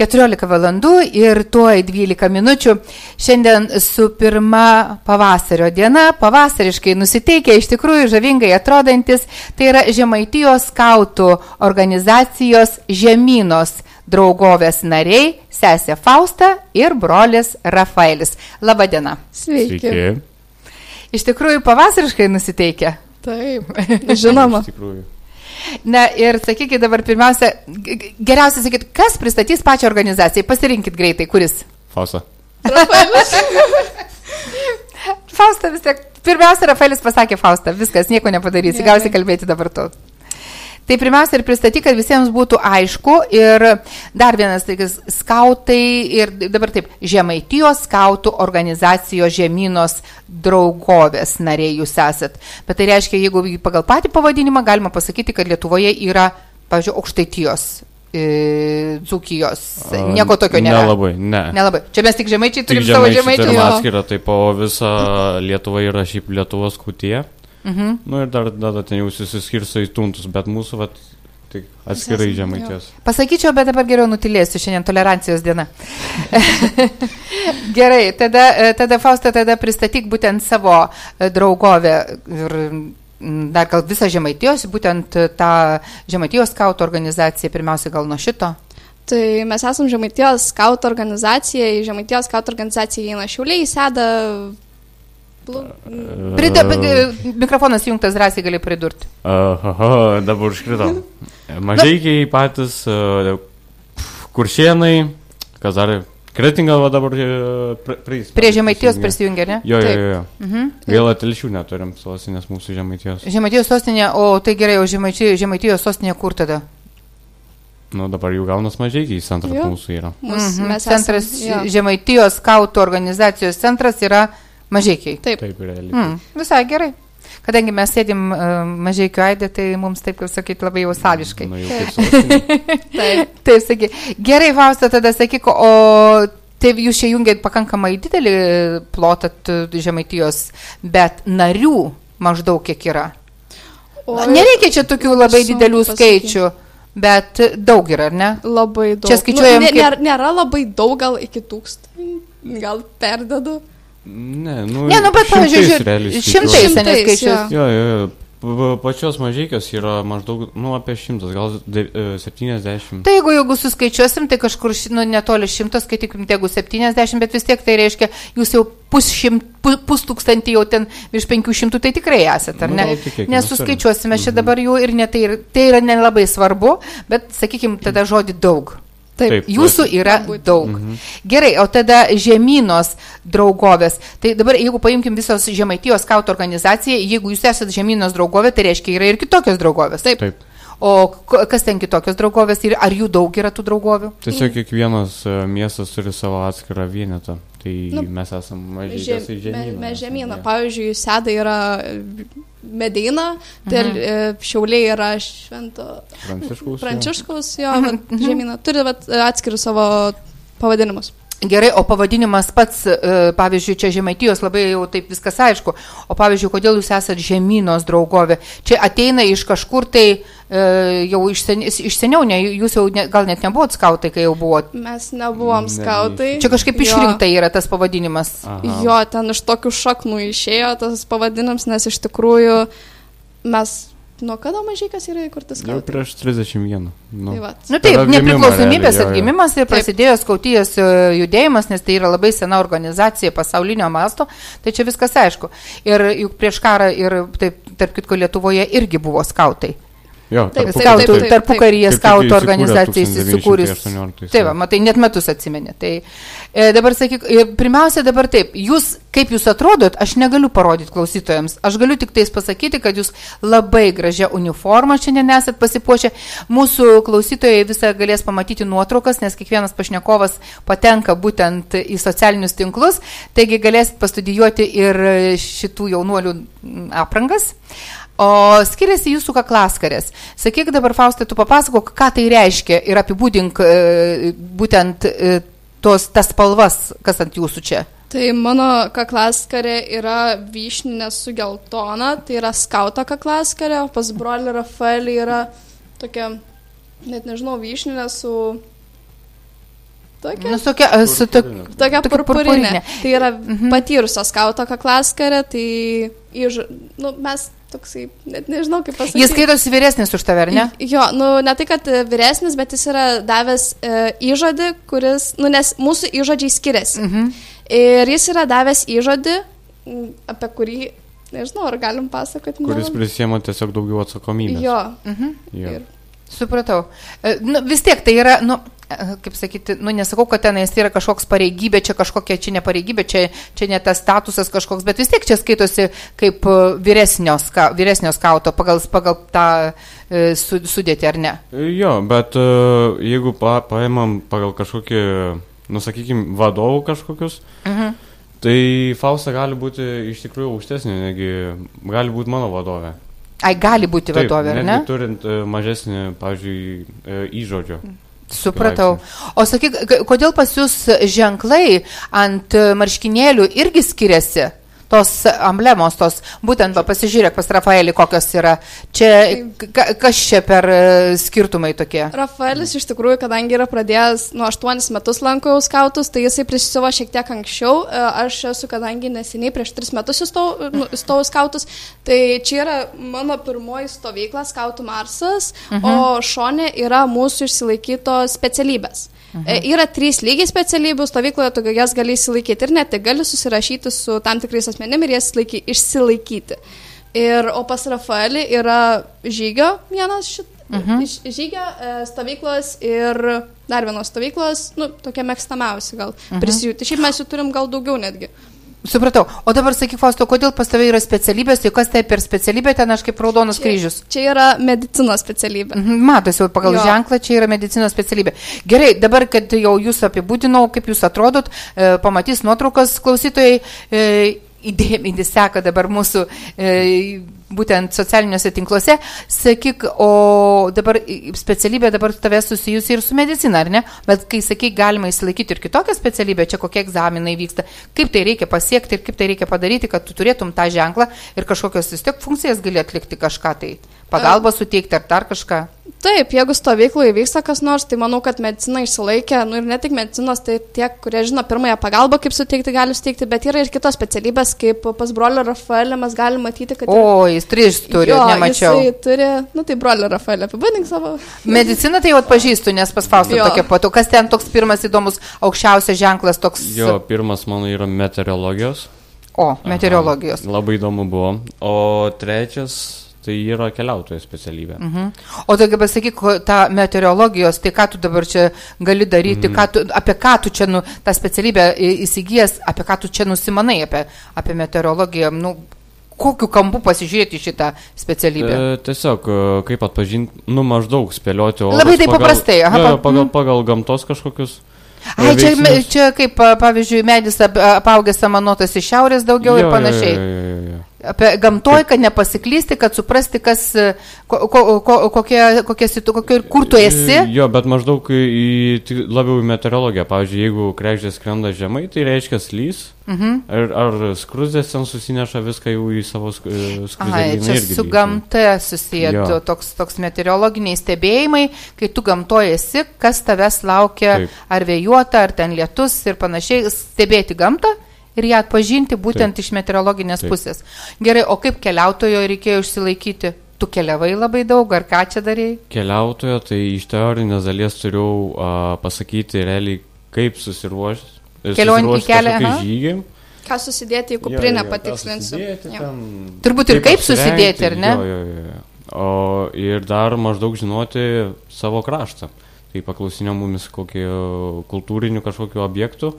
14 valandų ir tuoj 12 minučių. Šiandien su pirma pavasario diena, pavasariškai nusiteikę, iš tikrųjų žavingai atrodantis, tai yra Žemaitijos skautų organizacijos Žemynos draugovės nariai, sesė Fausta ir brolis Rafaelis. Labadiena. Sveiki. Sveiki. Iš tikrųjų pavasariškai nusiteikę. Taip, žinoma. Iš tikrųjų. Na ir sakykit dabar pirmiausia, geriausia sakyti, kas pristatys pačią organizaciją. Pasirinkit greitai, kuris. Fausta. Fausta vis tiek. Pirmiausia, Rafaelis pasakė Fausta, viskas, nieko nepadarysi, gausi kalbėti dabar tu. Tai pirmiausia ir pristatyk, kad visiems būtų aišku. Ir dar vienas dalykas, skautai ir dabar taip, Žemaitijos skautų organizacijos žemynos draugovės nariai jūs esat. Bet tai reiškia, jeigu pagal patį pavadinimą galima pasakyti, kad Lietuvoje yra, pavyzdžiui, aukštaitijos e, Dzūkijos. Nieko tokio nėra. Nelabai, ne. Nelabai. Čia mes tik žemaičiai turim tik savo žemaičių. Turim atskirą, taip, o visa Lietuva yra šiaip Lietuvos kūtie. Mhm. Nu ir dar, dar ten jau susiskirsto į tuntus, bet mūsų vat, tik atskirai žemaitės. Pasakyčiau, bet dabar geriau nutilėsiu, šiandien tolerancijos diena. Gerai, tada, tada Fausta, tada pristatyk būtent savo e, draugovę ir dar gal visą žemaitijos, būtent tą žemaitijos skautų organizaciją, pirmiausia gal nuo šito. Tai mes esame Žemaitijos skautų organizacija, į Žemaitijos skautų organizaciją įeina Šiauliai, įsėda Prida, mikrofonas jungtas drąsiai gali pridurti. Aha, dabar užkrito. Mažiekiai patys, uh, kuršienai, kas dar, kretinga dabar prie, prie Žemaitijos prisijungia, ne? Jo, jo, jo. Mhm. Gaila, telšių neturim sostinės mūsų Žemaitijos. Žemaitijos sostinė, o tai gerai, o Žemaitijos sostinė kur tada? Nu, dabar jau gaunas mažiekiai, centras jo. mūsų yra. Mūsų, mhm. Centras, esam, Žemaitijos skautų organizacijos centras yra Mažiekiai. Taip. Taip, realiai. Mm, visai gerai. Kadangi mes sėdim uh, mažiekių aidė, tai mums taip, kaip sakyti, labai jau saviškai. Na, jau taip, taip, taip sakyk. Gerai, Fausta, tada sakyk, o tai jūs čia jungiat pakankamai didelį plotą žemaitijos, bet narių maždaug kiek yra. O, Nereikia čia tokių labai didelių skaičių. Bet daug yra, ar ne? Labai daug. Čia skaičiuojam. Nu, nėra, nėra labai daug, gal iki tūkstančių, gal perdedu. Ne, nu, ne, nu bet, pavyzdžiui, šimtais neskaičius. Jo, jo, jo. Pačios mažykios yra maždaug, nu, apie šimtas, gal de, uh, 70. Tai jeigu, jeigu suskaičiuosim, tai kažkur, nu, netoli šimtas, skaitykim, tai jeigu 70, bet vis tiek tai reiškia, jūs jau pusšimt, pus tūkstantį jau ten virš 500, tai tikrai esate, ar ne? Nu, Nesuskaičiuosime čia mhm. dabar jų ir ne, tai, tai yra nelabai svarbu, bet, sakykim, tada žodį daug. Taip, Taip jūsų yra daug. Mhm. Gerai, o tada žemynos draugovės. Tai dabar, jeigu paimkim visos žemaitijos skautų organizaciją, jeigu jūs esate žemynos draugovė, tai reiškia yra ir kitokios draugovės. Taip. Taip. O kas ten kitokios draugovės ir ar jų daug yra tų draugovių? Tiesiog kiekvienas e, miestas turi savo atskirą vienetą. Tai nu, mes esame mažyčiai žemyną. Mes žemyną. Pavyzdžiui, Seda yra Medina, tai mhm. E, šiauliai yra Švento Pranciškaus, Pranciškaus jo, mhm. žemyną. Turi atskirus savo pavadinimus. Gerai, o pavadinimas pats, e, pavyzdžiui, čia Žemaitijos labai jau taip viskas aišku, o pavyzdžiui, kodėl jūs esate žemynos draugovė? Čia ateina iš kažkur tai e, jau iš, sen, iš seniau, ne, jūs jau ne, gal net nebuvot skautai, kai jau buvot. Mes nebuvom skautai. Čia kažkaip išrinkta yra tas pavadinimas. Aha. Jo, ten iš tokių šaknų išėjo tas pavadinimas, nes iš tikrųjų mes Nuo kada mažykas yra įkurtas skautai? Jau prieš 31. Nu, tai nu taip, nepriklausomybės atgimimas ir prasidėjo skautijos e, judėjimas, nes tai yra labai sena organizacija pasaulinio masto, tai čia viskas aišku. Ir juk prieš karą ir taip, tarp kitko Lietuvoje irgi buvo skautai. Jo, taip, skautų, tarpu karyje skautų organizacija įsikūrus. Taip, va, matai, net metus atsimeni. Tai e, dabar sakyk, e, pirmiausia dabar taip, jūs, kaip jūs atrodot, aš negaliu parodyti klausytojams, aš galiu tik tais pasakyti, kad jūs labai gražią uniformą šiandien esat pasipuošę. Mūsų klausytojai visą galės pamatyti nuotraukas, nes kiekvienas pašnekovas patenka būtent į socialinius tinklus, taigi galėsit pastudijuoti ir šitų jaunuolių aprangas. O skiriasi jūsų kaklaskarės. Sakyk dabar, Faustai, tu papasakok, ką tai reiškia ir apibūdink e, būtent e, tos, tas spalvas, kas ant jūsų čia. Tai mano kaklaskarė yra vyšninė su geltona, tai yra skauto kaklaskarė, o pas brolį Rafaelį yra tokia, net nežinau, vyšninė su Tokia, nu, tokia, su to, tokia purpurinė. purpurinė. Tai yra mhm. patyrusios skauto kaklaskarė, tai iš, nu, mes toksai, net nežinau kaip pasakyti. Jis skaitosi vyresnis už tave, ar ne? Jo, nu, ne tai, kad vyresnis, bet jis yra davęs e, įžodį, kuris, nu, nes mūsų įžodžiai skiriasi. Mhm. Ir jis yra davęs įžodį, apie kurį, nežinau, ar galim pasakoti. Kuris prisėmė tiesiog daugiau atsakomybės. Jo. Mhm. jo. Ir Supratau. E, nu, vis tiek tai yra, nu, e, kaip sakyti, nu, nesakau, kad tenais yra kažkoks pareigybė, čia kažkokia, čia ne pareigybė, čia, čia ne tas statusas kažkoks, bet vis tiek čia skaitosi kaip e, vyresnio, ska, vyresnio skauto pagal, pagal tą e, su, sudėti, ar ne? Jo, bet e, jeigu pa, paimam pagal kažkokį, nu, sakykime, vadovų kažkokius, mhm. tai Fausta gali būti iš tikrųjų aukštesnė, negi gali būti mano vadovė. Ai, gali būti Taip, vadovė, ar ne? Turint uh, mažesnį, pavyzdžiui, įžodžio. Supratau. O sakyk, kodėl pas jūs ženklai ant marškinėlių irgi skiriasi? Tos emblemos, tos, būtent, va, pasižiūrėk pas Rafaelį, kokios yra. Čia, ka, kas čia per e, skirtumai tokie? Rafaelis iš tikrųjų, kadangi yra pradėjęs nuo 8 metus lankau skautus, tai jisai prisisiuvo šiek tiek anksčiau. E, aš esu, kadangi neseniai prieš 3 metus įstojau nu, skautus, tai čia yra mano pirmoji stovykla, skautų Marsas, mhm. o šonė yra mūsų išsilaikytos specialybės. E, yra trys lygiai specialybių, stovykloje tu jas gali įsilaikyti ir net gali susirašyti su tam tikrais asmenim ir jas laiky, išsilaikyti. Ir, o pas Rafaelį yra žygio vienas šit, mhm. žygio e, stovyklos ir dar vienos stovyklos, nu, tokie mėgstamiausi gal mhm. prisijūti. Šiaip mes jų turim gal daugiau netgi. Supratau. O dabar sakyk, Fausto, kodėl pas tavai yra specialybės, tai kas tai per specialybę ten aš kaip raudonas čia, kryžius? Čia yra medicinos specialybė. Mhm, matosi, pagal jo. ženklą čia yra medicinos specialybė. Gerai, dabar, kad jau jūs apibūdinau, kaip jūs atrodot, e, pamatys nuotraukas klausytojai. E, įdėmiai seka dabar mūsų e, būtent socialiniuose tinkluose, sakyk, o dabar specialybė dabar tavęs susijusi ir su medicina, ar ne? Bet kai sakyk, galima įsilaikyti ir kitokią specialybę, čia kokie egzaminai vyksta, kaip tai reikia pasiekti ir kaip tai reikia padaryti, kad tu turėtum tą ženklą ir kažkokios vis tiek funkcijas gali atlikti kažką tai, pagalbą suteikti ar dar kažką. Taip, jeigu stovykloje vyksta kas nors, tai manau, kad medicina išsilaikė, nu ir ne tik medicinos, tai tie, kurie žino pirmąją pagalbą, kaip suteikti, gali suteikti, bet yra ir kitos specialybės, kaip pas brolio Rafaelį mes galime matyti, kad... O, jis tris turi, jo, nemačiau. Jis turi, nu tai brolio Rafaelį, apibūdink savo. Mediciną tai jau atpažįstu, nes pas Faustą tokia patu. Kas ten toks pirmas įdomus, aukščiausias ženklas toks? Jo, pirmas mano yra meteorologijos. O, meteorologijos. Aha, labai įdomu buvo. O trečias Tai yra keliautojo specialybė. Uh mhm. -huh. O tokia pasakyk, ta meteorologijos, tai ką tu dabar čia gali daryti, uh -huh. ką tu, apie ką tu čia, nu, tą specialybę įsigijęs, apie ką tu čia nusimanai, apie, apie meteorologiją, nu, kokiu kampu pasižiūrėti šitą specialybę? E, tiesiog, e, kaip atpažinti, nu, maždaug spėlioti. Labai tai pagal, paprastai, aha. Jo, pagal, mhm. pagal gamtos kažkokius. Ai, čia, čia kaip, pavyzdžiui, medis apaugęs samanotas iš šiaurės daugiau jo, ir panašiai. Jo, jo, jo, jo. Apie gamtoj, kad nepasiklysti, kad suprasti, kas, ko, ko, ko, kokie, kokie situ, kokie, kur tu esi. Jo, bet maždaug į, labiau į meteorologiją. Pavyzdžiui, jeigu krekždė skrenda žemai, tai reiškia slys. Mhm. Ar, ar skruzės ten susineša viską jau į savo skruzdėlį. Ai, čia su gamta susiję to, toks, toks meteorologiniai stebėjimai, kai tu gamtoje esi, kas tavęs laukia, Taip. ar vėjuota, ar ten lietus ir panašiai, stebėti gamtą ir ją atpažinti būtent Taip. iš meteorologinės Taip. pusės. Gerai, o kaip keliautojo reikėjo išsilaikyti? Tu keliavai labai daug, ar ką čia darėjai? Keliautojo, tai iš teorinės dalies turiu uh, pasakyti realiai, kaip susiruošti. Kelionį į kelią. Žygį. Ką susidėti į kuprinę, patikslinsiu. Ten, Turbūt ir kaip, kaip susidėti, ar ne? Jo, jo, jo. O ir dar maždaug žinoti savo kraštą. Tai paklausinio mumis kokį kultūrinių kažkokiu objektų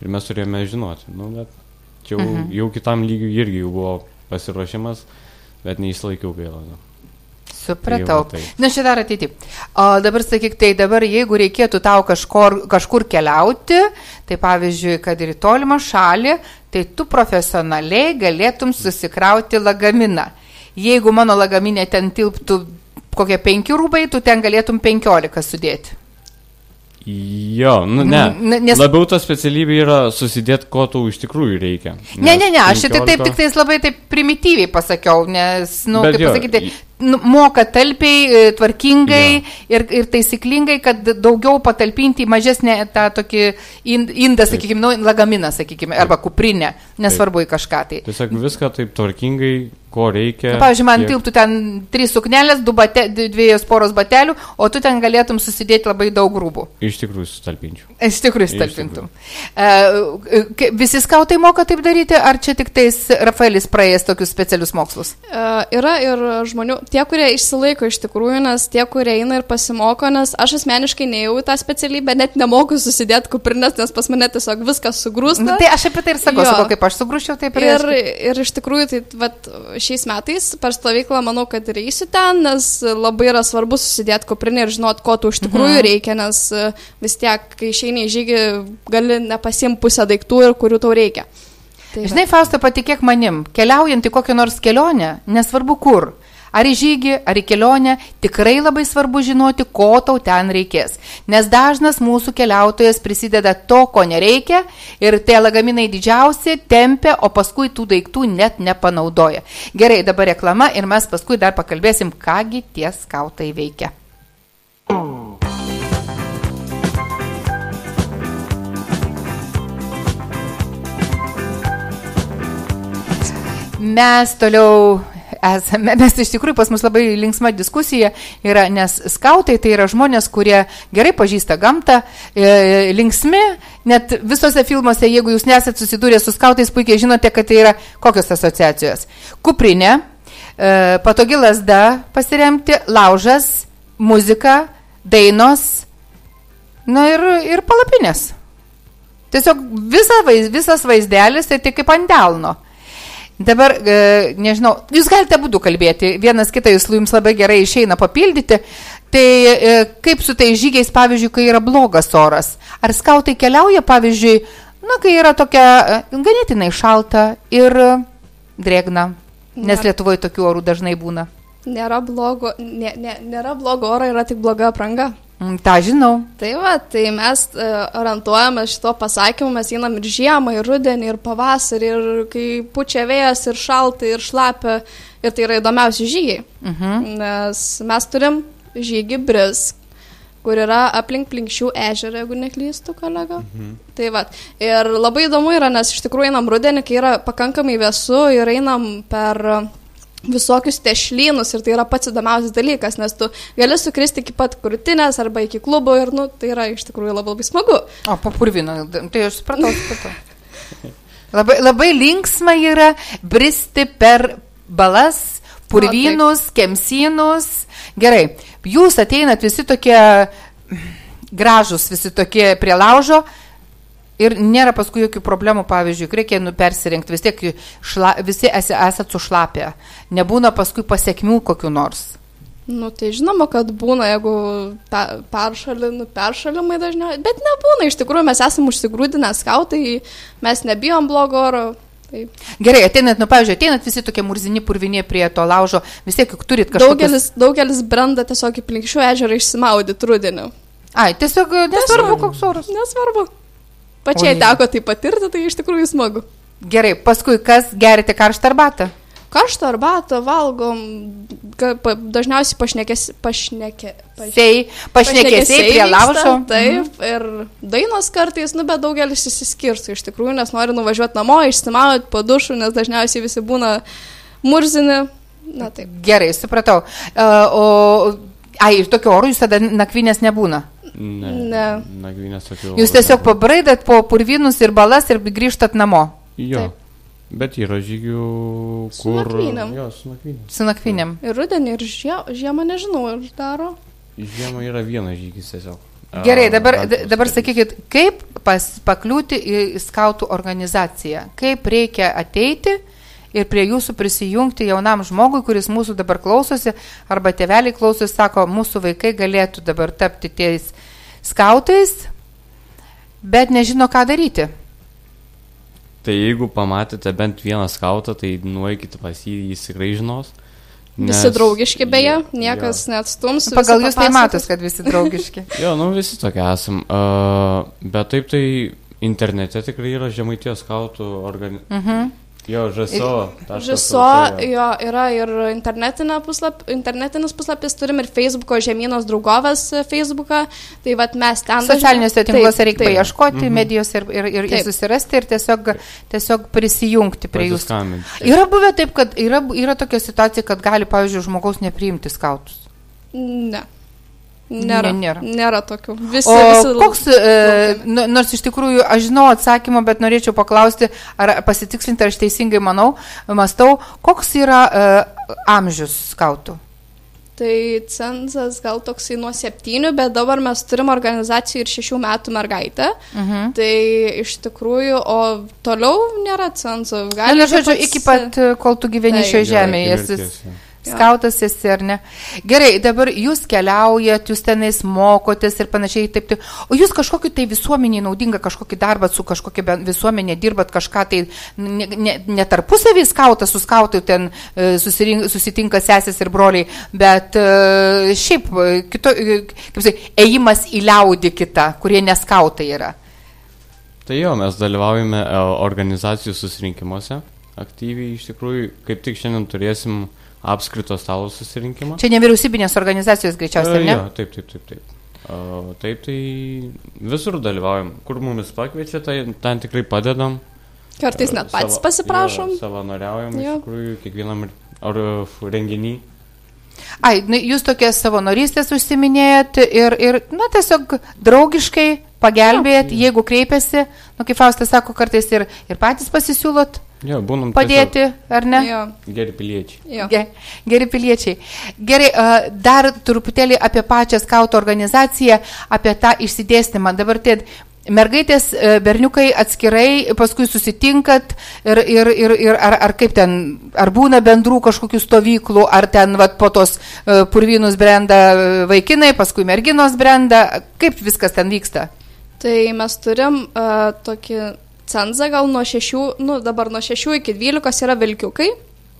ir mes turėjome žinoti. Nu, bet čia jau, mhm. jau kitam lygiui irgi jau buvo pasiruošimas, bet neįsilaikiau gaila. Nu. Supratau. Tai Na, čia dar ateitį. O dabar sakyk, tai dabar jeigu reikėtų tau kažkur, kažkur keliauti, tai pavyzdžiui, kad ir į tolimą šalį, tai tu profesionaliai galėtum susikrauti lagaminą. Jeigu mano lagaminė ten tilptų kokie penki rūbai, tu ten galėtum penkiolika sudėti. Jo, nu ne. Nes... Labiau ta specialybė yra susidėti, ko tau iš tikrųjų reikia. Ne, ne, ne, aš šitą taip tik tais labai taip primityviai pasakiau, nes, na, nu, kaip jo, pasakyti, nu, moka talpiai, e, tvarkingai yeah. ir, ir taisyklingai, kad daugiau patalpinti į mažesnę tą tokį indą, sakykime, nu, lagaminą, sakykime, arba kuprinę, nesvarbu į kažką tai. Tiesiog viską taip tvarkingai ko reikia. Nu, pavyzdžiui, man kiek... tilptų ten trys suknelės, du bate, dviejos poros batelių, o tu ten galėtum susidėti labai daug grūbų. Iš tikrųjų sutalpinčiau. Iš tikrųjų sutalpintum. Uh, visi skautai moka taip daryti, ar čia tik tais Rafaelis praėjęs tokius specialius mokslus? Uh, yra ir žmonių, tie, kurie išsilaiko iš tikrųjų, nes tie, kurie eina ir pasimoko, nes aš asmeniškai neėjau į tą specialybę, net nemoku susidėti kuprinės, nes pas mane tiesiog viskas sugrūsta. Na, tai aš apie tai ir sakau, sakau kaip aš sugrūščiau, taip ir. Ir, ir iš tikrųjų, tai vat, šiais metais per stovyklą manau, kad ir eisiu ten, nes labai yra svarbu susidėti kuprinį ir žinot, ko tu iš tikrųjų mhm. reikia, nes e, vis tiek, kai išeini į žygį, gali nepasimti pusę daiktų ir kurių tau reikia. Tai Žinai, Fausta, patikėk manim, keliaujant į kokią nors kelionę, nesvarbu kur, ar į žygį, ar į kelionę, tikrai labai svarbu žinoti, ko tau ten reikės. Nes dažnas mūsų keliautojas prisideda to, ko nereikia ir tie lagaminai didžiausi tempia, o paskui tų daiktų net nepanaudoja. Gerai, dabar reklama ir mes paskui dar pakalbėsim, kągi tie skautai veikia. Mes toliau esame, mes iš tikrųjų pas mus labai linksma diskusija yra, nes skautai tai yra žmonės, kurie gerai pažįsta gamtą, e, linksmi, net visose filmuose, jeigu jūs nesat susidūrę su skautais, puikiai žinote, kad tai yra kokios asociacijos. Kuprinė, e, patogi lasda pasiremti, laužas, muzika, dainos, na ir, ir palapinės. Tiesiog visa, visas vaizdelis tai tik kaip ant delno. Dabar, e, nežinau, jūs galite būdų kalbėti, vienas kitą jūs jums labai gerai išeina papildyti. Tai e, kaip su tai žygiais, pavyzdžiui, kai yra blogas oras? Ar skautai keliauja, pavyzdžiui, na, kai yra tokia e, ganėtinai šalta ir drėgna? Nes Lietuvoje tokių orų dažnai būna. Nėra blogo, nė, nė, nėra blogo oro, yra tik bloga apranga. Mm, Ta žinau. Tai va, tai mes uh, orientuojame šito pasakymu, mes einam ir žiemą, ir rudenį, ir pavasarį, ir kai pučia vėjas, ir šalta, ir šlapia, ir tai yra įdomiausi žygiai. Uh mhm. -huh. Nes mes turim žygį Bris, kur yra aplink plinkščių ežerą, jeigu neklystu, kolega. Mhm. Tai va, ir labai įdomu yra, nes iš tikrųjų einam rudenį, kai yra pakankamai vėsu ir einam per visokius tešlynus ir tai yra pats įdomiausias dalykas, nes tu gali sukristi iki pat krūtinės arba iki klubo ir nu, tai yra iš tikrųjų labai, labai smagu. O, papurvino, tai aš supratau, supratau. Labai, labai linksma yra bristi per balas, purvynus, o, kemsynus. Gerai, jūs ateinat visi tokie gražus, visi tokie prie laužo, Ir nėra paskui jokių problemų, pavyzdžiui, reikia nu persirinkti, vis tiek šla, visi esi, esat sušlapę, nebūna paskui pasiekmių kokiu nors. Nu, tai žinoma, kad būna, jeigu pe, peršali, nu, peršalimai dažniausiai, bet nebūna, iš tikrųjų mes esame užsigrūdinę skautai, mes nebijom blogo oro. Taip. Gerai, ateinat, nu, pavyzdžiui, ateinat visi tokie murzini purvinė prie to laužo, vis tiek juk turit kažką. Daugelis, daugelis brenda tiesiog į plinkščių ežerą išsimaudyti rudenį. Ai, tiesiog nesvarbu, koks oras. Nesvarbu. Pačiai Oi. teko tai patirti, tai iš tikrųjų smagu. Gerai, paskui kas gerite karštą arbatą? Karštą arbatą valgom, dažniausiai pašnekės, pašnekė, paš, Sei, pašnekėsiai prie laužo. Taip, mhm. ir dainos kartais, nu, bet daugelis įsiskirsto iš tikrųjų, nes nori nuvažiuoti namo, išsimauti po dušų, nes dažniausiai visi būna murzini. Na taip. Gerai, supratau. Uh, o, ai, ir tokio oro jūs tada nakvinės nebūna? Ne. ne. Nagvinės tokių. Jūs tiesiog pabraidat po purvinus ir balas ir grįžtat namo. Jo. Taip. Bet yra žygių, kur... Su nakvynėm. Jo, su nakvynėm. Su nakvynėm. Ir rudenį, ir žiemą nežinau, ar daro. Žiemą yra vienas žygis tiesiog. Gerai, dabar, dabar sakykit, kaip pas, pakliūti į skautų organizaciją? Kaip reikia ateiti ir prie jūsų prisijungti jaunam žmogui, kuris mūsų dabar klausosi, arba tėveliai klausosi, sako, mūsų vaikai galėtų dabar tapti ties skautais, bet nežino, ką daryti. Tai jeigu pamatėte bent vieną skautą, tai nueikite pas jį, jis tikrai žinos. Nes... Visi draugiški beje, niekas jo. neatstums. Pagal jūs tai matos, kad visi draugiški. jo, nu visi tokie esam. Uh, bet taip tai internete tikrai yra žemaitijos skautų organizacija. Uh -huh. Jo, žaso. Žaso, jo, yra ir internetinė puslap, internetinis puslapis, turim ir Facebooko žemynos draugovės Facebooką, tai vad mes ten. Socialiniuose tinkluose reikia paieškoti mhm. medijos ir, ir, ir, ir susirasti ir tiesiog, tiesiog prisijungti prie jūsų. Yra buvę taip, kad yra, yra tokia situacija, kad gali, pavyzdžiui, žmogaus nepriimti skautus. Ne. Nėra, ne, nėra. Nėra tokių. Visi, o visi... koks, e, nors iš tikrųjų aš žinau atsakymą, bet norėčiau paklausti, ar pasitikslinti, ar aš teisingai manau, mastau, koks yra e, amžius skautų? Tai cenzas gal toksai nuo septynių, bet dabar mes turim organizacijų ir šešių metų mergaitę. Uh mhm. -huh. Tai iš tikrųjų, o toliau nėra cenzų. Gali, Na, žodžiu, pats... iki pat, kol tu gyveni šioje žemėje. Jis skautas esi ar ne. Gerai, dabar jūs keliaujat, jūs tenais mokotės ir panašiai taip. taip. O jūs kažkokį tai visuomeniai naudingą kažkokį darbą su kažkokia visuomenė dirbat kažką tai ne, ne, ne tarpusavį skautas su skautu ten e, susirink, susitinka sesės ir broliai, bet e, šiaip e, kito, kaip sakai, ėjimas į liaudį kitą, kurie neskautai yra. Tai jo, mes dalyvaujame organizacijų susirinkimuose aktyviai, iš tikrųjų, kaip tik šiandien turėsim uh, apskrito stalo susirinkimą. Čia nevyriausybinės organizacijos greičiausiai, ne? Jo, taip, taip, taip, taip. Uh, taip, tai visur dalyvaujam. Kur mumis pakviečia, tai ten tikrai padedam. Kartais net patys sava, pasiprašom. Jo, savanoriaujam jo. iš tikrųjų kiekvienam ar renginį. Ai, nu, jūs tokias savanorystės užsiminėjat ir, ir, na, tiesiog draugiškai pagelbėjat, ja. jeigu kreipiasi, nu, kaip Faustas sako, kartais ir, ir patys pasisiūlot Jo, būnam padėti, tiesiog... ar ne? Jo. Geri piliečiai. Jo. Ge, geri piliečiai. Gerai, dar truputėlį apie pačią skautų organizaciją, apie tą išsidėstymą. Dabar tai mergaitės, e, berniukai atskirai, paskui susitinkat ir, ir, ir, ir ar, ar kaip ten, ar būna bendrų kažkokių stovyklų, ar ten vat, po tos uh, purvinus brenda vaikinai, paskui merginos brenda, kaip viskas ten vyksta? Tai mes turim uh, tokį cenzą gal nuo 6, nu dabar nuo 6 iki 12 yra vilkiukai.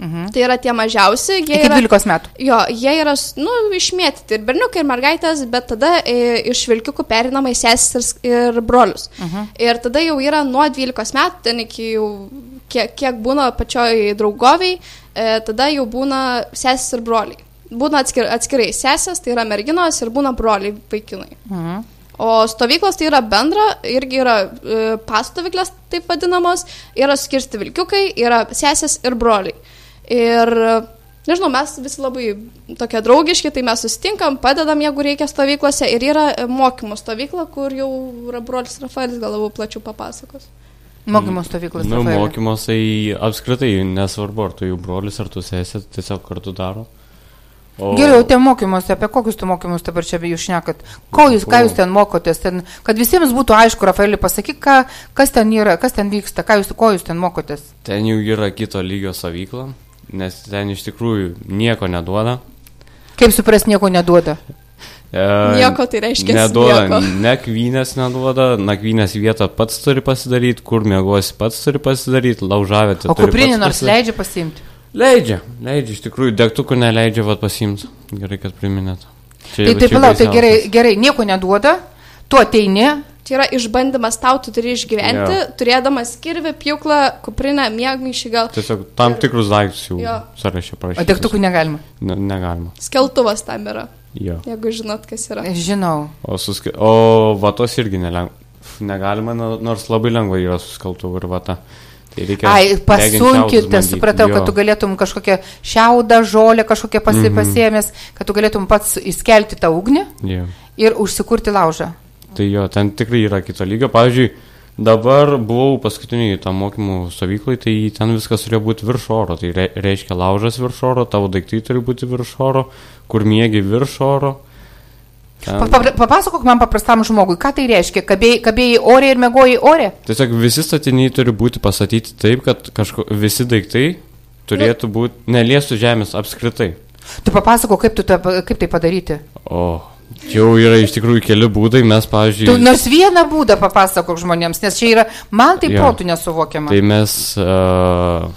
Mhm. Tai yra tie mažiausi. Iki yra, 12 metų. Jo, jie yra, nu, išmėtyti ir berniukai, ir mergaitės, bet tada e, iš vilkiukų perinama į sesis ir brolius. Mhm. Ir tada jau yra nuo 12 metų, ten iki jau kiek, kiek būna pačioj draugoviai, e, tada jau būna sesis ir broliai. Būna atskir, atskirai sesės, tai yra merginos ir būna broliai vaikinai. Mhm. O stovyklos tai yra bendra, irgi yra e, pastovyklės taip vadinamos, yra skirsti vilkiukai, yra sesės ir broliai. Ir nežinau, mes visi labai tokie draugiški, tai mes susitinkam, padedam, jeigu reikia stovyklose ir yra mokymų stovykla, kur jau brolis Rafaelis gal labiau plačiau papasakos. Mokymo stovyklos. Na, nu, mokymos tai apskritai nesvarbu, ar tu jų brolis, ar tu sesė, tiesiog kartu daro. O... Geriau, tie mokymus, apie kokius tu mokymus dabar čia jūs šnekat? Ko jūs, ką jūs ten mokotės? Ten, kad visiems būtų aišku, Rafaelį, pasakyk, ką, kas ten yra, kas ten vyksta, ką jūs, ko jūs ten mokotės? Ten jau yra kito lygio savykla, nes ten iš tikrųjų nieko neduoda. Kaip supras, nieko neduoda? E, nieko tai reiškia. Neduoda, nakvynės neduoda, nakvynės vietą pats turi pasidaryti, kur mėgosi pats turi pasidaryti, laužavėte. O kuprinį nors leidžia pasimti? Leidžia, leidžia, iš tikrųjų, degtukų neleidžia, vad pasiims. Gerai, kad priminėt. Čia, tai taip, palauk, tai gerai, gerai, nieko neduoda, tu ateini. Čia yra išbandymas tau, tu turi išgyventi, ja. turėdamas kirvį, pjūklą, kuprinę, mėgmaišį gal. Tiesiog tam tikrus daiktus jau ja. sąrašė prašyti. O degtukų negalima? Ne, negalima. Skeltuvas tam yra. Jo. Jeigu žinot, kas yra. Žinau. O, suske... o vatos irgi neleng... negalima, nors labai lengva yra suskeltuvų ir vata. Tai reikia Ai, pasunkite, supratau, jo. kad tu galėtum kažkokią šiaudą, žolę kažkokią pasi, mm -hmm. pasiemęs, kad tu galėtum pats įskelti tą ugnį jo. ir užsikurti laužą. Tai jo, ten tikrai yra kito lygio. Pavyzdžiui, dabar buvau paskutiniai tam mokymų stovyklai, tai ten viskas turėjo būti virš oro. Tai reiškia laužas virš oro, tavo daiktai turi būti virš oro, kur mėgi virš oro Papasakok man paprastam žmogui, ką tai reiškia, kabėjai, kabėjai ore ir mėgojai ore? Tiesiog visi statiniai turi būti pastatyti taip, kad kažko, visi daiktai turėtų būti, neliestų žemės apskritai. Tu papasakok, kaip, tu ta, kaip tai padaryti. O, jau yra iš tikrųjų keli būdai, mes, pavyzdžiui... Tu nors vieną būdą papasakok žmonėms, nes čia yra, man tai ja. protų nesuvokiama. Tai mes... Uh,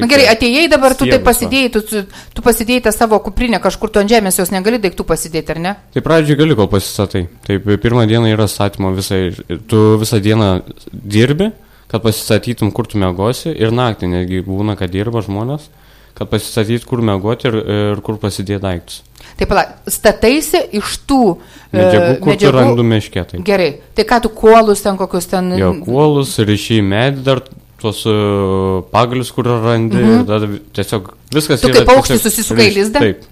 Na gerai, atėjai dabar, tu tai pasidėjai, tu, tu pasidėjai tą savo kuprinę kažkur tu ant žemės, jos negali daiktų pasidėti, ar ne? Tai pradžioj gali, kol pasistatai. Taip, pirmą dieną yra statymo visai, tu visą dieną dirbi, kad pasistatytum, kur tu mėgosi ir naktį netgi būna, kad dirba žmonės, kad pasistatyt, kur mėgoti ir, ir kur pasidėti daiktus. Taip, pala, stataisi iš tų medžiagų, kur medžiagų... tu randu miškė. Tai. Gerai, tai ką tu kuolus ten kokius ten... Jo, kuolus, ryšiai medį dar tuos uh, pagalius, kur randi, mhm. ir tada tiesiog viskas. Tu kaip paukštis susisukai lizdą? Taip.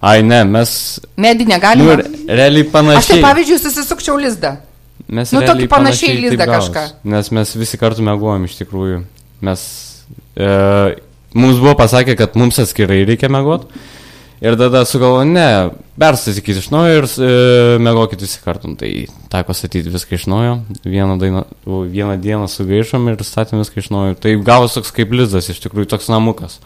Ai, ne, mes. Medį negalime. Nu, realiai panašiai. Aš tai pavyzdžiui susisukčiau lizdą. Mes nu, tokį panašiai lizdą kažką. Nes mes visi kartu mėgojom iš tikrųjų. Mes. E, mums buvo pasakę, kad mums atskirai reikia mėgoti. Ir tada sugalvo, ne, perstatykit iš naujo ir e, mėgokit visi kartu. Tai teko statyti viską iš naujo. Vieną, dainą, vieną dieną sugaišom ir statėm viską iš naujo. Tai gavosi toks kaip lizdas, iš tikrųjų toks namukas.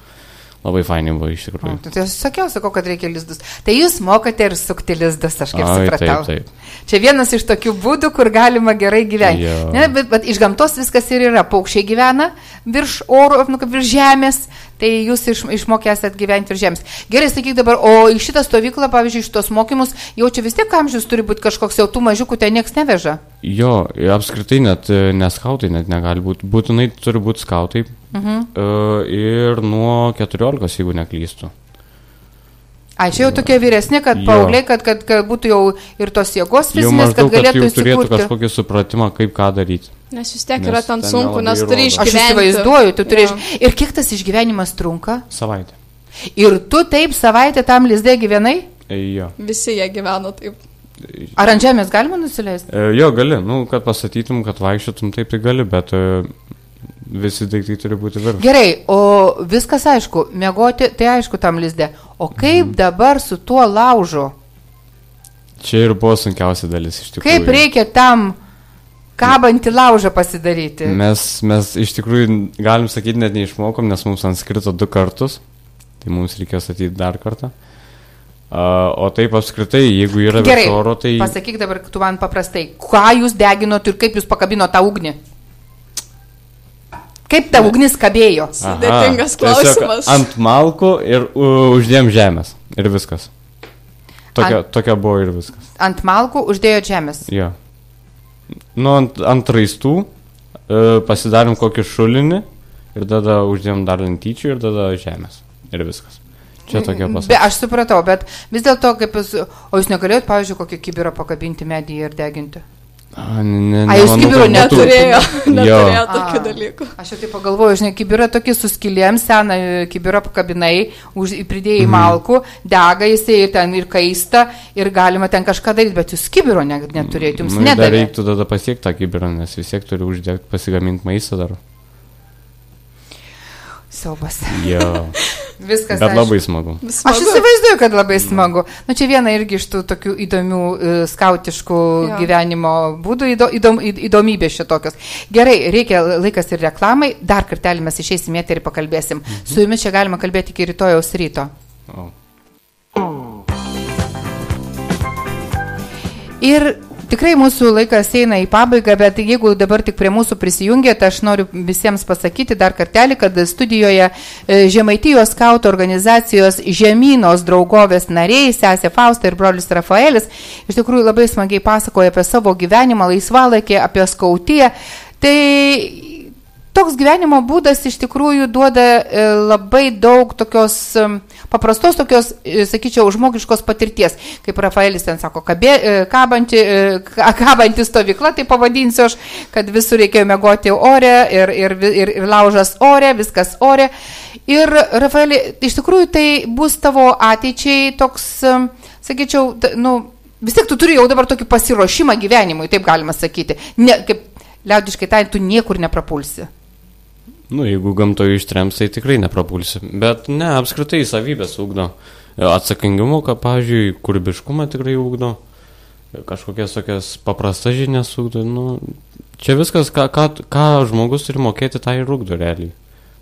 Labai fainai buvo iš tikrųjų. O, tai aš sakiau, sakau, kad reikia lizdus. Tai jūs mokate ir sukti lizdus, aš kaip Ai, supratau. Taip, taip. Čia vienas iš tokių būdų, kur galima gerai gyventi. Ne, bet, bet iš gamtos viskas ir yra. Paukščiai gyvena virš oro, nu, virš žemės, tai jūs iš, išmokę esate gyventi virš žemės. Gerai, sakyk dabar, o į šitą stovyklą, pavyzdžiui, šitos mokymus, jau čia vis tiek amžius turi būti kažkoks jau tų mažiukų, ten niekas neveža. Jo, apskritai net e, neskautai net negali būti. Būtinai turi būti skautai, Mhm. Ir nuo 14, jeigu neklystu. A, čia jau tokie vyresni, kad paaugliai, kad, kad, kad būtų jau ir tos jėgos fizinės, kad galėtų kad turėtų kažkokį supratimą, kaip ką daryti. Nes vis tiek nes yra ten sunku, nes turi išgyventi. Aš įsivaizduoju, tu turi išgyventi. Ir kiek tas išgyvenimas trunka? Savaitę. Ir tu taip savaitę tam lizdė gyvenai? E, jo. Visi jie gyveno taip. Ar ant žemės galima nusileisti? E, jo, gali, nu, kad pasakytum, kad vaikščiotum, taip tai gali, bet e, Visi daiktai turi būti virš. Gerai, o viskas aišku, mėgoti, tai aišku tam lizdė. O kaip mhm. dabar su tuo laužu? Čia ir buvo sunkiausia dalis iš tikrųjų. Kaip reikia tam kabantį laužą pasidaryti? Mes, mes iš tikrųjų, galim sakyti, net neišmokom, nes mums ant skrito du kartus. Tai mums reikėjo statyti dar kartą. Uh, o taip apskritai, jeigu yra Gerai, oro, tai... Pasakyk dabar, tu man paprastai, ką jūs deginot ir kaip jūs pakabino tą ugnį? Kaip ta ugnis kabėjo? Sudėtingas klausimas. Ant malkų ir uždėm žemės. Ir viskas. Tokia, ant, tokia buvo ir viskas. Ant malkų uždėjo žemės. Jo. Nu, ant, ant raistų uh, pasidarėm kokį šulinį ir tada uždėjom dar lentyčių ir tada žemės. Ir viskas. Čia tokia pasaka. Be, aš supratau, bet vis dėlto, kaip jūs, o jūs negalėjot, pavyzdžiui, kokį kibirą pakabinti medį ir deginti? A, ne, A, jūs kibirų neturėjo, neturėjo tokių dalykų. Aš jau taip pagalvoju, žinai, kibirą tokį suskilėm, seną kibirą pakabinai, už, pridėjai mm. malkų, dega jisai ir ten ir kaista, ir galima ten kažką daryti, bet jūs kibiro ne, neturėjote, jums nu, nedavė. Reiktų tada pasiekti tą kibirą, nes vis tiek turi uždegti, pasigaminti maistą dar. Siaubas. Jo. Viskas. Bet aišku. labai smagu. smagu. Aš įsivaizduoju, kad labai smagu. Na nu, čia viena irgi iš tų tokių įdomių uh, skautiškų jo. gyvenimo būdų, įdo, įdom, įdomybės šitokios. Gerai, reikia laikas ir reklamai. Dar kartelį mes išeisim eterį pakalbėsim. Mhm. Su jumis čia galima kalbėti iki rytojaus ryto. O. Ir Tikrai mūsų laikas eina į pabaigą, bet jeigu dabar tik prie mūsų prisijungėte, aš noriu visiems pasakyti dar kartelį, kad studijoje e, Žemaitijos skauto organizacijos Žemynos draugovės nariai, sesė Fausta ir brolis Rafaelis, iš tikrųjų labai smagiai pasakoja apie savo gyvenimą, laisvalaikį, apie skautiją. Tai toks gyvenimo būdas iš tikrųjų duoda e, labai daug tokios paprastos, tokios, e, sakyčiau, žmogiškos patirties. Kaip Rafaelis ten sako, kabė, e, kabanti, kabanti stovykla, tai pavadinsiu aš, kad visur reikėjo mėgoti ore ir, ir, ir, ir laužas ore, viskas ore. Ir Rafaelį, iš tikrųjų tai bus tavo ateičiai toks, sakyčiau, nu, vis tiek tu turi jau dabar tokį pasiruošimą gyvenimui, taip galima sakyti. Ne, kaip liaudiškai tai, tu niekur neprapulsi. Nu, jeigu gamtoje ištrems, tai tikrai neprapulsi. Bet ne, apskritai savybės ugdo. Atsakingumo, ką, pavyzdžiui, kūrybiškumą tikrai ugdo. Kažkokias tokias paprastas žinias ugdo. Nu, čia viskas, ką, ką, ką žmogus turi mokėti, tai ir ugdo realiai.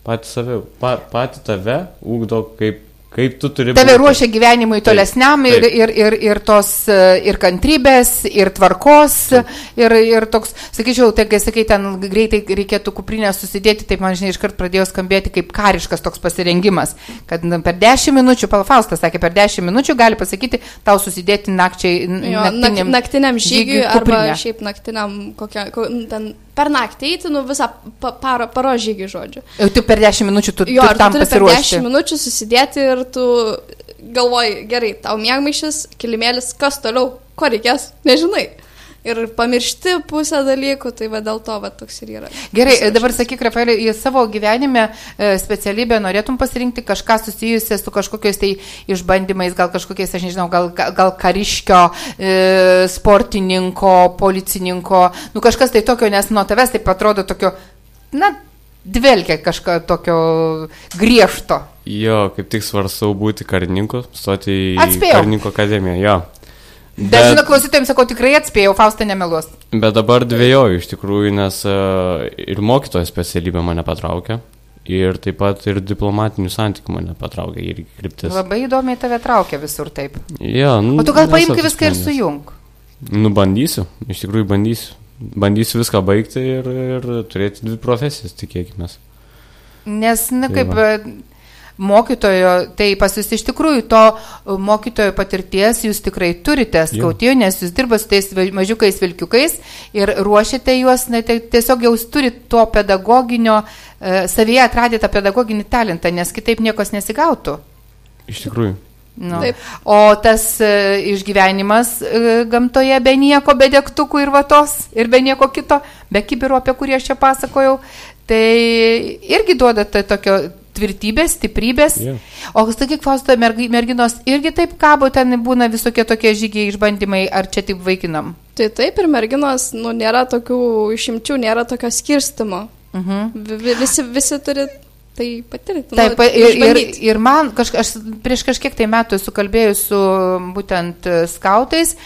Pati save, pa, pati tave ugdo kaip Kaip tu turi. Tave būti. ruošia gyvenimui tolesniam taip, taip. Ir, ir, ir, ir tos e, ir kantrybės, ir tvarkos, ir, ir toks, sakyčiau, tai kai sakai, ten greitai reikėtų kuprinę susidėti, taip man žinai iškart pradėjo skambėti kaip kariškas toks pasirengimas, kad per 10 minučių, Faustas sakė, per 10 minučių gali pasakyti tau susidėti nakčiai, jo, naktiniam, naktiniam žygiui, žygiui arba šiaip naktiniam kokia, ko, ten per naktį eiti, nu visą paro, paro žygį žodžiu. Jau tu per 10 minučių tu, jo, tu tam tu pasiruoši. Per 10 minučių susidėti ir tu galvoji, gerai, tau mėgmaišis, kilimėlis, kas toliau, ko reikės, nežinai ir pamiršti pusę dalykų, tai va dėl to va toks ir yra. Gerai, dabar sakyk, Rafaelė, į savo gyvenime e, specialybę norėtum pasirinkti kažką susijusią su kažkokiais tai išbandymais, gal kažkokiais, aš nežinau, gal, gal kariškio, e, sportininko, policininko, nu kažkas tai tokio, nes nuo tavęs taip atrodo tokio, na, dvelkia kažką tokio griežto. Jo, kaip tik svarstau būti karininku, stoti į Atspėjau. karininko akademiją, jo. Bet, bet žinau, klausytojams sakau, tikrai atspėjau, Faustą nemeluos. Bet dabar dviejoju iš tikrųjų, nes uh, ir mokytojo specialybė mane patraukė. Ir taip pat ir diplomatinių santykių mane patraukė ir kryptis. Labai įdomiai tave traukia visur taip. Ja, nu, o tu gal paimk viską ir sujung? Nu, bandysiu, iš tikrųjų bandysiu. Bandysiu viską baigti ir, ir turėti dvi profesijas, tikėkime. Nes, na, tai kaip... Va mokytojo, tai pas jūs iš tikrųjų to mokytojo patirties jūs tikrai turite skautijo, nes jūs dirbate su tais mažiukais vilkiukais ir ruošiate juos, na, tai tiesiog jau turite to pedagoginio, e, savyje atradę tą pedagoginį talentą, nes kitaip niekos nesigautų. Iš tikrųjų. Nu. Taip. O tas e, išgyvenimas e, gamtoje be nieko, be degtukų ir vatos ir be nieko kito, be kibiro, apie kurį aš čia pasakojau, tai irgi duoda tai tokio tvirtybės, stiprybės. Yeah. O sakyk, Fausto, merginos irgi taip kabo, ten būna visokie tokie žygiai išbandymai, ar čia taip vaikinam? Tai taip ir merginos, nu, nėra tokių išimčių, nėra tokio skirstimo. Uh mhm. -huh. visi, visi turi tai patirti. Taip, nu, ir, ir, ir man, kaž, aš prieš kažkiek tai metų esu kalbėjus su būtent skautais,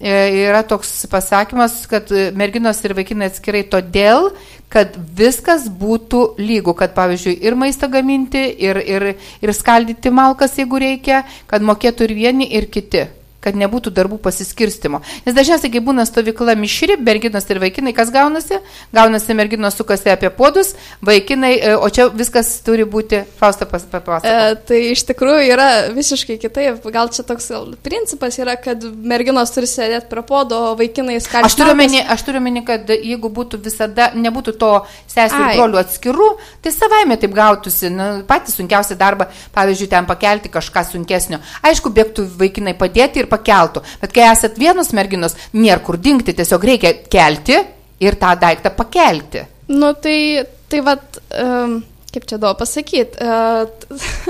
e, yra toks pasakymas, kad merginos ir vaikinai atskirai todėl, kad viskas būtų lygu, kad pavyzdžiui ir maistą gaminti, ir, ir, ir skaldyti malkas, jeigu reikia, kad mokėtų ir vieni, ir kiti kad nebūtų darbų pasiskirstimo. Nes dažniausiai, kai būna stovykla mišri, merginos ir vaikinai, kas gaunasi? Gaunasi merginos sukasi apie podus, vaikinai, e, o čia viskas turi būti, Fausta papasakoti. E, tai iš tikrųjų yra visiškai kitaip. Gal čia toks principas yra, kad merginos turi sėdėti prie podo, o vaikinai skaldyti. Aš turiu meni, aš turiu meni, kad jeigu būtų visada, nebūtų to sesijų ir brolių atskirų, tai savaime taip gautųsi. Nu, patys sunkiausia darba, pavyzdžiui, ten pakelti kažką sunkesnio. Aišku, bėgtų vaikinai padėti ir pakeltų. Bet kai esat vienos merginos, nėra kur dingti, tiesiog reikia kelti ir tą daiktą pakelti. Nu tai, tai vad, um, kaip čia daug pasakyti, uh,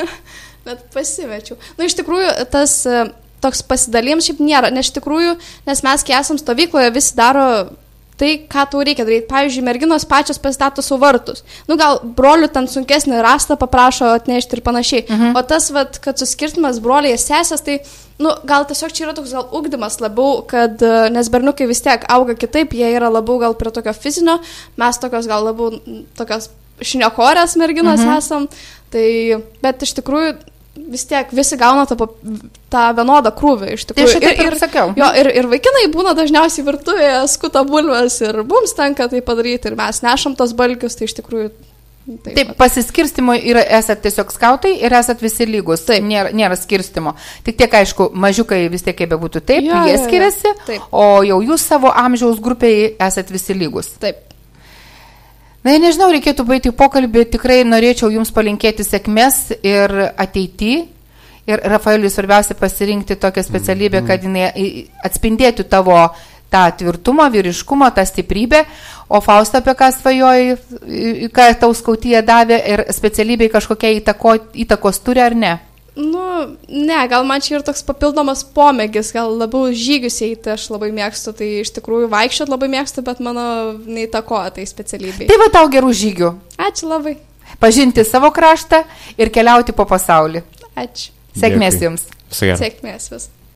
net pasimečiau. Nu iš tikrųjų, tas uh, toks pasidalėjimas šiaip nėra, nes iš tikrųjų, nes mes, kai esam stovykloje, visi daro tai, ką tau reikia daryti. Pavyzdžiui, merginos pačios pasistato savo vartus. Nu, gal brolių ten sunkesnį rastą paprašo atnešti ir panašiai. Mhm. O tas, vat, kad suskirtimas broliai ir sesės, tai, nu, gal tiesiog čia yra toks gal ugdymas labiau, kad, e, nes berniukai vis tiek auga kitaip, jie yra labiau gal prie tokio fizinio, mes tokios gal labiau tokios šnekorės merginos mhm. esam. Tai, bet iš tikrųjų vis tiek visi gauna tą, tą vienodą krūvį iš tikrųjų. Tai ir, ir, sakiau. Jo, ir, ir vaikinai būna dažniausiai virtuvėje, skuta bulves ir mums tenka tai padaryti ir mes nešam tos balkius, tai iš tikrųjų. Taip, taip pasiskirstimo yra, esat tiesiog skautai ir esat visi lygus, taip. Nėra, nėra skirstimo. Tik tiek, aišku, mažiukai vis tiek kaip bebūtų taip, jo, jie skiriasi, jo, jo. Taip. o jau jūs savo amžiaus grupiai esat visi lygus. Taip. Na, nežinau, reikėtų baigti pokalbį, tikrai norėčiau Jums palinkėti sėkmės ir ateityje. Ir Rafaeliui svarbiausia pasirinkti tokią specialybę, mm -hmm. kad jinai atspindėtų tavo tą tvirtumą, vyriškumą, tą stiprybę. O Fausta apie ką svajoji, ką tau skautyje davė ir specialybei kažkokia įtako, įtakos turi ar ne? Nu, ne, gal man čia ir toks papildomas pomėgis, gal labiau žygius eiti, aš labai mėgstu, tai iš tikrųjų vaikščiot labai mėgstu, bet mano neįtakoja tai specialybė. Tai va tau gerų žygių. Ačiū labai. Pažinti savo kraštą ir keliauti po pasaulį. Ačiū. Sėkmės Dėkui. jums. Sėkmės vis.